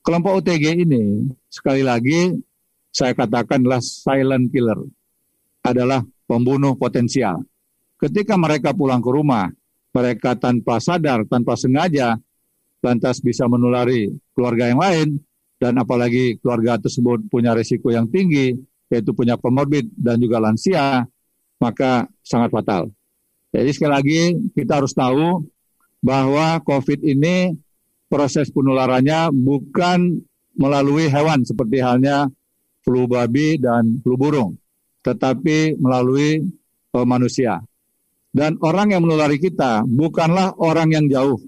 kelompok OTG ini sekali lagi saya katakanlah silent killer, adalah pembunuh potensial. Ketika mereka pulang ke rumah, mereka tanpa sadar, tanpa sengaja, lantas bisa menulari keluarga yang lain, dan apalagi keluarga tersebut punya risiko yang tinggi, yaitu punya komorbid dan juga lansia, maka sangat fatal. Jadi sekali lagi kita harus tahu bahwa COVID ini proses penularannya bukan melalui hewan seperti halnya flu babi dan flu burung, tetapi melalui uh, manusia. Dan orang yang menulari kita bukanlah orang yang jauh,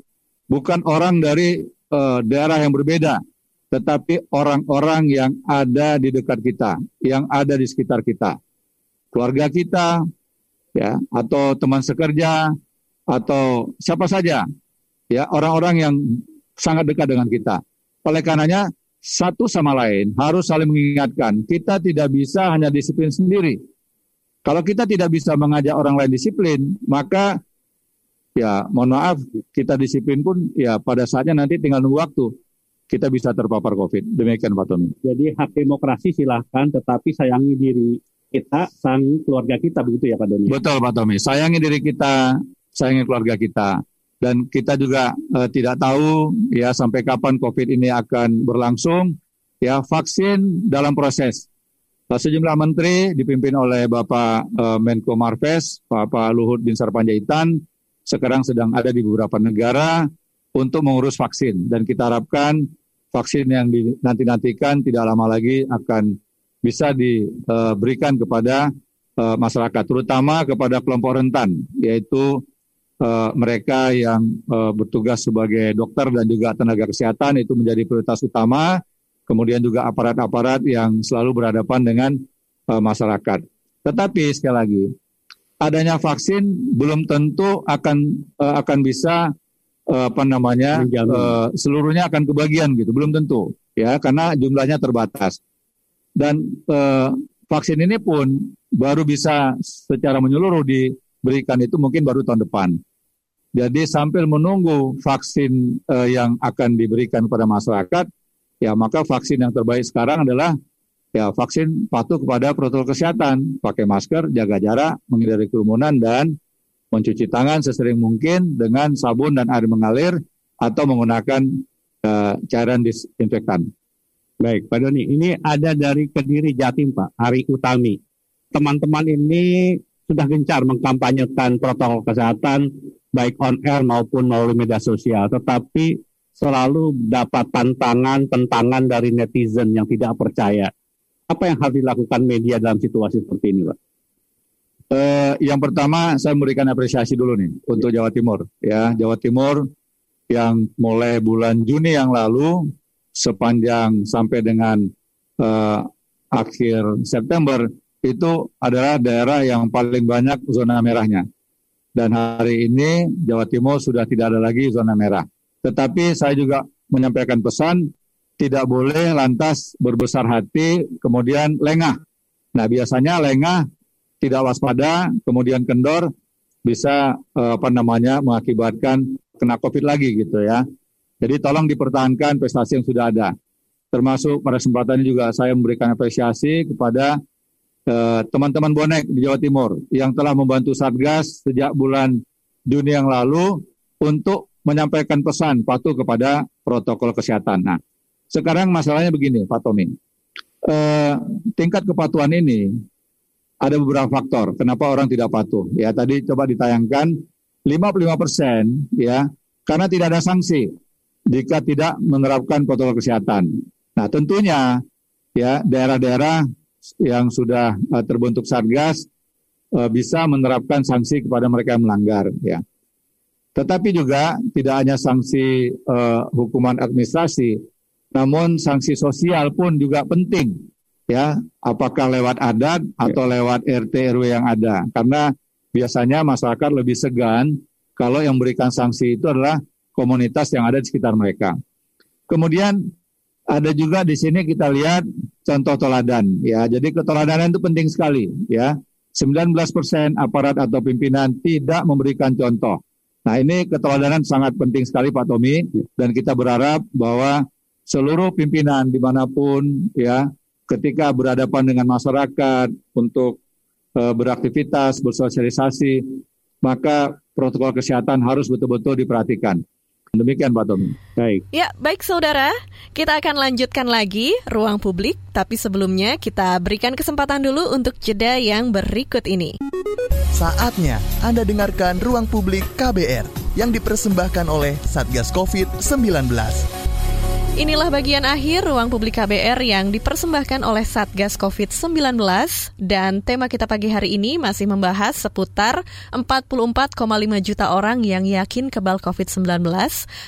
bukan orang dari uh, daerah yang berbeda, tetapi orang-orang yang ada di dekat kita, yang ada di sekitar kita, keluarga kita, ya, atau teman sekerja, atau siapa saja, ya, orang-orang yang sangat dekat dengan kita. Oleh karenanya, satu sama lain harus saling mengingatkan. Kita tidak bisa hanya disiplin sendiri. Kalau kita tidak bisa mengajak orang lain disiplin, maka ya mohon maaf kita disiplin pun ya pada saatnya nanti tinggal nunggu waktu kita bisa terpapar COVID. Demikian Pak Tony. Jadi hak demokrasi silahkan, tetapi sayangi diri kita, sang keluarga kita begitu ya Pak Doni. Betul Pak Tommy. Sayangi diri kita, sayangi keluarga kita dan kita juga uh, tidak tahu ya sampai kapan COVID ini akan berlangsung. Ya vaksin dalam proses. Sejumlah menteri dipimpin oleh Bapak uh, Menko Marves, Bapak Luhut Bin Sarpanjaitan, sekarang sedang ada di beberapa negara untuk mengurus vaksin dan kita harapkan vaksin yang nanti-nantikan tidak lama lagi akan bisa diberikan kepada uh, masyarakat, terutama kepada kelompok rentan, yaitu uh, mereka yang uh, bertugas sebagai dokter dan juga tenaga kesehatan itu menjadi prioritas utama. Kemudian juga aparat-aparat yang selalu berhadapan dengan uh, masyarakat. Tetapi sekali lagi, adanya vaksin belum tentu akan uh, akan bisa uh, apa namanya uh, seluruhnya akan kebagian gitu, belum tentu ya karena jumlahnya terbatas. Dan uh, vaksin ini pun baru bisa secara menyeluruh diberikan itu mungkin baru tahun depan. Jadi sambil menunggu vaksin uh, yang akan diberikan kepada masyarakat, ya maka vaksin yang terbaik sekarang adalah ya vaksin patuh kepada protokol kesehatan, pakai masker, jaga jarak, menghindari kerumunan dan mencuci tangan sesering mungkin dengan sabun dan air mengalir atau menggunakan uh, cairan disinfektan. Baik, Pak Doni, ini ada dari Kediri Jatim, Pak, Hari Utami. Teman-teman ini sudah gencar mengkampanyekan protokol kesehatan baik on air maupun melalui media sosial, tetapi selalu dapat tantangan tentangan dari netizen yang tidak percaya. Apa yang harus dilakukan media dalam situasi seperti ini, Pak? Uh, yang pertama saya memberikan apresiasi dulu nih untuk Jawa Timur. Ya, Jawa Timur yang mulai bulan Juni yang lalu sepanjang sampai dengan uh, akhir September itu adalah daerah yang paling banyak zona merahnya. Dan hari ini Jawa Timur sudah tidak ada lagi zona merah. Tetapi saya juga menyampaikan pesan tidak boleh lantas berbesar hati kemudian lengah. Nah biasanya lengah tidak waspada kemudian kendor bisa eh, apa namanya mengakibatkan kena COVID lagi gitu ya. Jadi tolong dipertahankan prestasi yang sudah ada. Termasuk pada kesempatan ini juga saya memberikan apresiasi kepada Eh, teman-teman bonek di Jawa Timur yang telah membantu Satgas sejak bulan Juni yang lalu untuk menyampaikan pesan patuh kepada protokol kesehatan. Nah, sekarang masalahnya begini, Pak Tommy. Eh, tingkat kepatuhan ini ada beberapa faktor kenapa orang tidak patuh. Ya, tadi coba ditayangkan 55 persen ya karena tidak ada sanksi jika tidak menerapkan protokol kesehatan. Nah, tentunya ya daerah-daerah yang sudah uh, terbentuk satgas uh, bisa menerapkan sanksi kepada mereka yang melanggar ya. Tetapi juga tidak hanya sanksi uh, hukuman administrasi, namun sanksi sosial pun juga penting ya, apakah lewat adat atau lewat RT RW yang ada. Karena biasanya masyarakat lebih segan kalau yang memberikan sanksi itu adalah komunitas yang ada di sekitar mereka. Kemudian ada juga di sini kita lihat contoh teladan ya. Jadi keteladanan itu penting sekali ya. 19% aparat atau pimpinan tidak memberikan contoh. Nah ini keteladanan sangat penting sekali Pak Tommy dan kita berharap bahwa seluruh pimpinan di mana pun ya ketika berhadapan dengan masyarakat untuk e, beraktivitas bersosialisasi maka protokol kesehatan harus betul-betul diperhatikan. Demikian Pak Tommy. Baik. Ya, baik saudara. Kita akan lanjutkan lagi ruang publik, tapi sebelumnya kita berikan kesempatan dulu untuk jeda yang berikut ini. Saatnya Anda dengarkan ruang publik KBR yang dipersembahkan oleh Satgas COVID-19. Inilah bagian akhir ruang publik KBR yang dipersembahkan oleh Satgas COVID-19 dan tema kita pagi hari ini masih membahas seputar 44,5 juta orang yang yakin kebal COVID-19,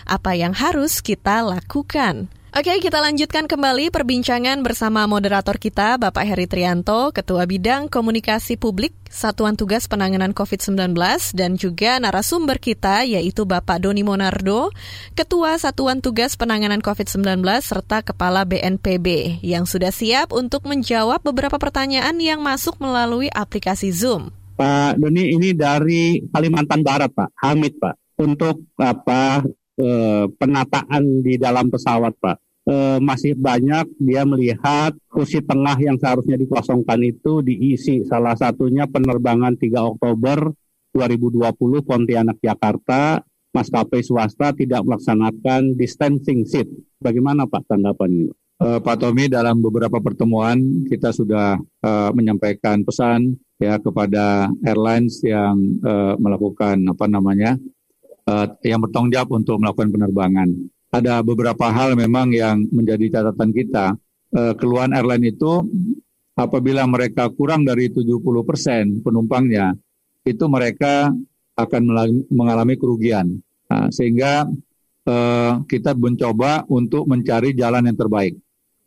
apa yang harus kita lakukan. Oke, kita lanjutkan kembali perbincangan bersama moderator kita, Bapak Heri Trianto, Ketua Bidang Komunikasi Publik Satuan Tugas Penanganan COVID-19, dan juga narasumber kita, yaitu Bapak Doni Monardo, Ketua Satuan Tugas Penanganan COVID-19, serta Kepala BNPB, yang sudah siap untuk menjawab beberapa pertanyaan yang masuk melalui aplikasi Zoom. Pak Doni, ini dari Kalimantan Barat, Pak. Hamid, Pak. Untuk apa eh, penataan di dalam pesawat, Pak. Eh, masih banyak dia melihat kursi tengah yang seharusnya dikosongkan itu diisi. Salah satunya penerbangan 3 Oktober 2020 Pontianak Jakarta, maskapai swasta tidak melaksanakan distancing seat. Bagaimana Pak tanggapan? Uh, Pak Tommy dalam beberapa pertemuan kita sudah uh, menyampaikan pesan ya kepada airlines yang uh, melakukan apa namanya uh, yang bertanggung jawab untuk melakukan penerbangan. Ada beberapa hal memang yang menjadi catatan kita. Uh, keluhan airline itu apabila mereka kurang dari 70% penumpangnya, itu mereka akan mengalami kerugian. Nah, sehingga uh, kita mencoba untuk mencari jalan yang terbaik.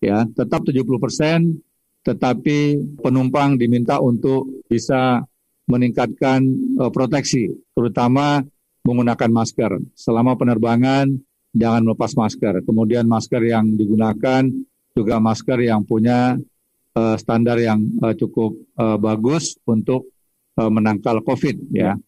Ya, tetap 70%, tetapi penumpang diminta untuk bisa meningkatkan uh, proteksi, terutama menggunakan masker. Selama penerbangan, jangan melepas masker. Kemudian masker yang digunakan juga masker yang punya uh, standar yang uh, cukup uh, bagus untuk uh, menangkal COVID ya.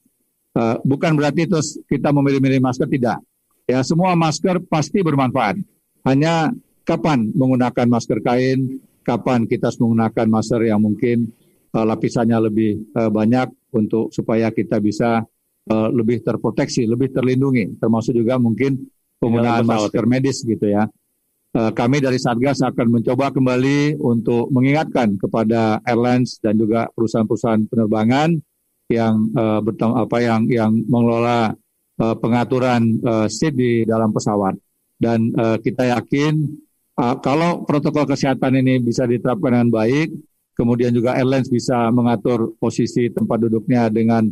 Uh, bukan berarti terus kita memilih-milih masker tidak. Ya semua masker pasti bermanfaat. Hanya kapan menggunakan masker kain, kapan kita menggunakan masker yang mungkin uh, lapisannya lebih uh, banyak untuk supaya kita bisa uh, lebih terproteksi, lebih terlindungi, termasuk juga mungkin penggunaan masker medis gitu ya. Uh, kami dari Satgas akan mencoba kembali untuk mengingatkan kepada airlines dan juga perusahaan-perusahaan penerbangan yang uh, bertang apa yang yang mengelola uh, pengaturan uh, seat di dalam pesawat. Dan uh, kita yakin uh, kalau protokol kesehatan ini bisa diterapkan dengan baik, kemudian juga airlines bisa mengatur posisi tempat duduknya dengan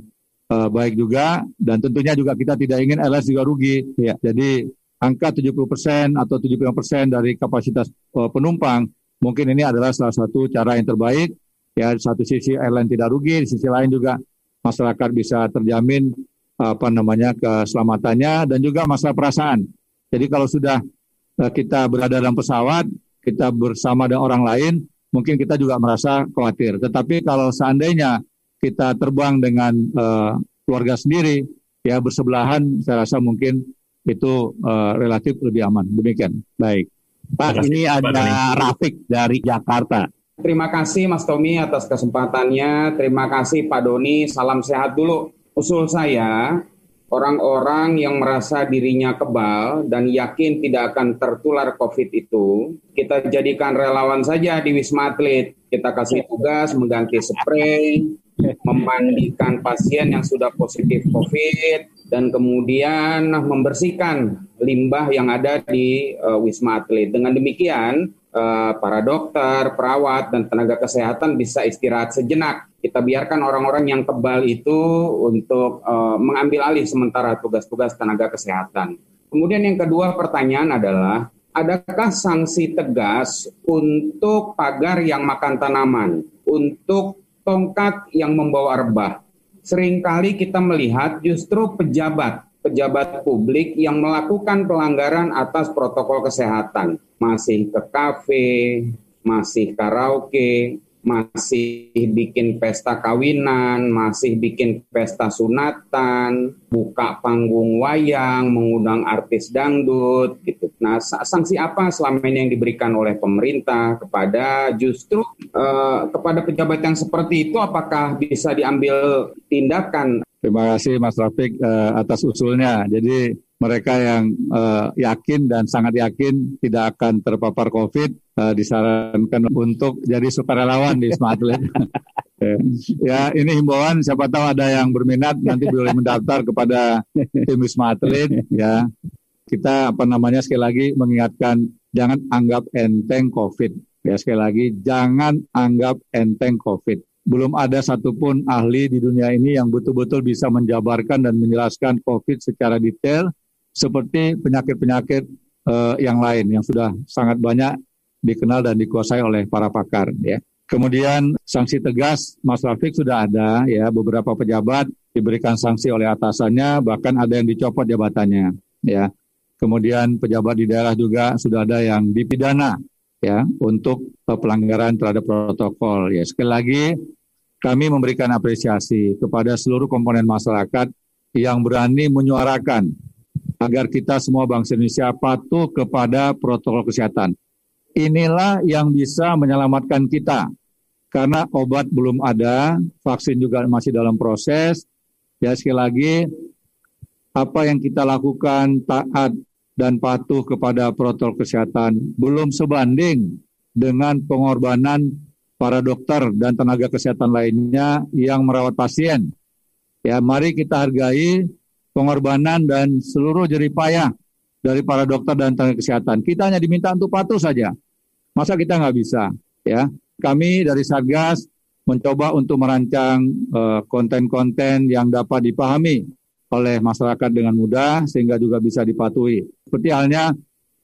uh, baik juga, dan tentunya juga kita tidak ingin airlines juga rugi. Ya, jadi angka 70% atau 75% dari kapasitas uh, penumpang mungkin ini adalah salah satu cara yang terbaik. Ya, di satu sisi airline tidak rugi, di sisi lain juga masyarakat bisa terjamin apa namanya keselamatannya dan juga masalah perasaan. Jadi kalau sudah Eh, kita berada dalam pesawat, kita bersama dengan orang lain, mungkin kita juga merasa khawatir. Tetapi kalau seandainya kita terbang dengan uh, keluarga sendiri, ya bersebelahan, saya rasa mungkin itu uh, relatif lebih aman. Demikian. Baik. Pak, ini ada Rafik dari Jakarta. Terima kasih Mas Tommy atas kesempatannya. Terima kasih Pak Doni. Salam sehat dulu. Usul saya, orang-orang yang merasa dirinya kebal dan yakin tidak akan tertular COVID itu, kita jadikan relawan saja di Wisma Atlet. Kita kasih tugas mengganti spray, memandikan pasien yang sudah positif COVID, dan kemudian membersihkan limbah yang ada di uh, Wisma Atlet. Dengan demikian, uh, para dokter, perawat, dan tenaga kesehatan bisa istirahat sejenak. Kita biarkan orang-orang yang kebal itu untuk uh, mengambil alih sementara tugas-tugas tenaga kesehatan. Kemudian yang kedua pertanyaan adalah, adakah sanksi tegas untuk pagar yang makan tanaman, untuk tongkat yang membawa rebah? Seringkali kita melihat justru pejabat pejabat publik yang melakukan pelanggaran atas protokol kesehatan, masih ke kafe, masih karaoke, masih bikin pesta kawinan, masih bikin pesta sunatan, buka panggung wayang, mengundang artis dangdut gitu. Nah, sanksi apa selama ini yang diberikan oleh pemerintah kepada justru uh, kepada pejabat yang seperti itu apakah bisa diambil tindakan Terima kasih Mas Rafiq uh, atas usulnya. Jadi mereka yang uh, yakin dan sangat yakin tidak akan terpapar COVID uh, disarankan untuk jadi sukarelawan di Smart ya ini himbauan siapa tahu ada yang berminat nanti boleh mendaftar kepada tim Wisma Atlet ya. Kita apa namanya sekali lagi mengingatkan jangan anggap enteng COVID. Ya sekali lagi jangan anggap enteng COVID. Belum ada satupun ahli di dunia ini yang betul-betul bisa menjabarkan dan menjelaskan COVID secara detail seperti penyakit-penyakit uh, yang lain yang sudah sangat banyak dikenal dan dikuasai oleh para pakar ya. Kemudian sanksi tegas Mas Rafiq sudah ada ya beberapa pejabat diberikan sanksi oleh atasannya bahkan ada yang dicopot jabatannya ya. Kemudian pejabat di daerah juga sudah ada yang dipidana ya untuk pelanggaran terhadap protokol ya. Sekali lagi kami memberikan apresiasi kepada seluruh komponen masyarakat yang berani menyuarakan agar kita semua bangsa Indonesia patuh kepada protokol kesehatan. Inilah yang bisa menyelamatkan kita. Karena obat belum ada, vaksin juga masih dalam proses. Ya sekali lagi, apa yang kita lakukan taat dan patuh kepada protokol kesehatan belum sebanding dengan pengorbanan para dokter dan tenaga kesehatan lainnya yang merawat pasien. Ya, mari kita hargai pengorbanan dan seluruh jeripayah dari para dokter dan tenaga kesehatan. Kita hanya diminta untuk patuh saja. Masa kita nggak bisa? Ya, kami dari Satgas mencoba untuk merancang eh, konten-konten uh, yang dapat dipahami oleh masyarakat dengan mudah sehingga juga bisa dipatuhi. Seperti halnya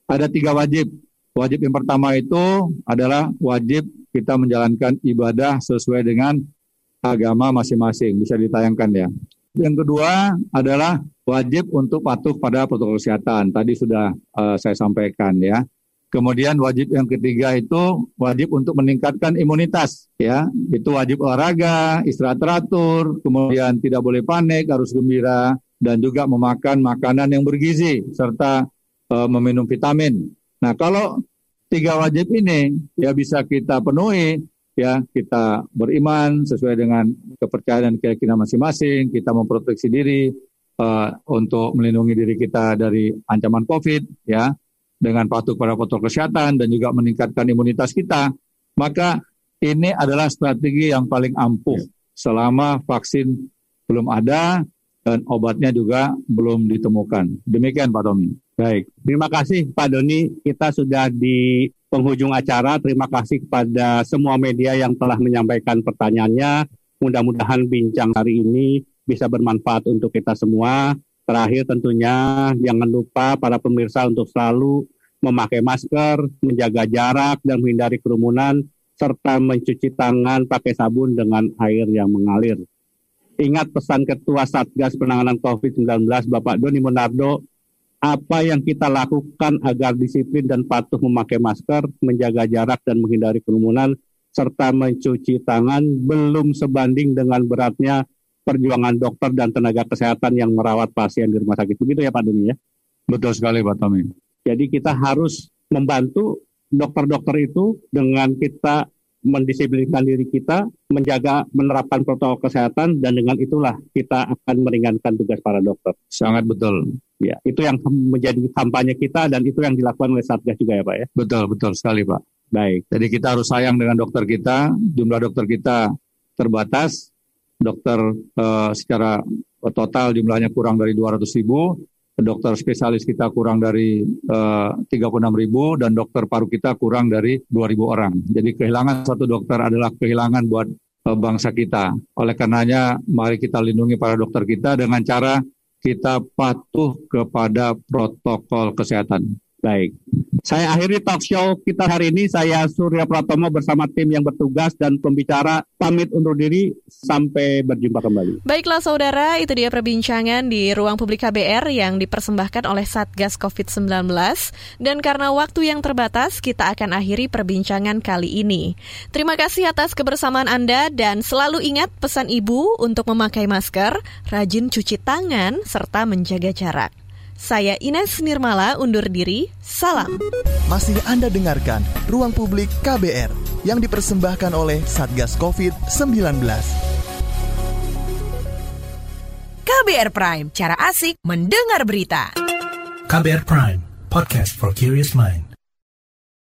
ada tiga wajib. Wajib yang pertama itu adalah wajib kita menjalankan ibadah sesuai dengan agama masing-masing. Bisa ditayangkan ya. Yang kedua adalah wajib untuk patuh pada protokol kesehatan. Tadi sudah uh, saya sampaikan ya. Kemudian wajib yang ketiga itu wajib untuk meningkatkan imunitas ya. Itu wajib olahraga, istirahat teratur, kemudian tidak boleh panik, harus gembira dan juga memakan makanan yang bergizi serta e, meminum vitamin. Nah, kalau tiga wajib ini ya bisa kita penuhi ya kita beriman sesuai dengan kepercayaan dan keyakinan masing-masing, kita memproteksi diri uh, untuk melindungi diri kita dari ancaman COVID ya dengan patuh pada protokol kesehatan dan juga meningkatkan imunitas kita, maka ini adalah strategi yang paling ampuh selama vaksin belum ada dan obatnya juga belum ditemukan. Demikian Pak Tommy. Baik, terima kasih Pak Doni. Kita sudah di penghujung acara. Terima kasih kepada semua media yang telah menyampaikan pertanyaannya. Mudah-mudahan bincang hari ini bisa bermanfaat untuk kita semua. Terakhir tentunya jangan lupa para pemirsa untuk selalu memakai masker, menjaga jarak dan menghindari kerumunan, serta mencuci tangan pakai sabun dengan air yang mengalir. Ingat pesan Ketua Satgas Penanganan COVID-19 Bapak Doni Monardo, apa yang kita lakukan agar disiplin dan patuh memakai masker, menjaga jarak dan menghindari kerumunan, serta mencuci tangan belum sebanding dengan beratnya perjuangan dokter dan tenaga kesehatan yang merawat pasien di rumah sakit. Begitu ya Pak Doni ya? Betul sekali Pak Tommy. Jadi kita harus membantu dokter-dokter itu dengan kita mendisiplinkan diri kita, menjaga menerapkan protokol kesehatan dan dengan itulah kita akan meringankan tugas para dokter. Sangat betul. Ya, itu yang menjadi kampanye kita dan itu yang dilakukan oleh Satgas juga ya Pak ya. Betul, betul sekali Pak. Baik. Jadi kita harus sayang dengan dokter kita, jumlah dokter kita terbatas, dokter uh, secara total jumlahnya kurang dari 200 ribu, dokter spesialis kita kurang dari eh, uh, 36 ribu dan dokter paru kita kurang dari 2 ribu orang. Jadi kehilangan satu dokter adalah kehilangan buat uh, bangsa kita. Oleh karenanya mari kita lindungi para dokter kita dengan cara kita patuh kepada protokol kesehatan. Baik. Saya akhiri talk show kita hari ini. Saya Surya Pratomo bersama tim yang bertugas dan pembicara pamit undur diri sampai berjumpa kembali. Baiklah saudara, itu dia perbincangan di ruang publik KBR yang dipersembahkan oleh Satgas COVID-19. Dan karena waktu yang terbatas, kita akan akhiri perbincangan kali ini. Terima kasih atas kebersamaan Anda dan selalu ingat pesan Ibu untuk memakai masker, rajin cuci tangan, serta menjaga jarak. Saya Ines Nirmala undur diri. Salam. Masih Anda dengarkan Ruang Publik KBR yang dipersembahkan oleh Satgas COVID-19. KBR Prime, cara asik mendengar berita. KBR Prime, podcast for curious mind.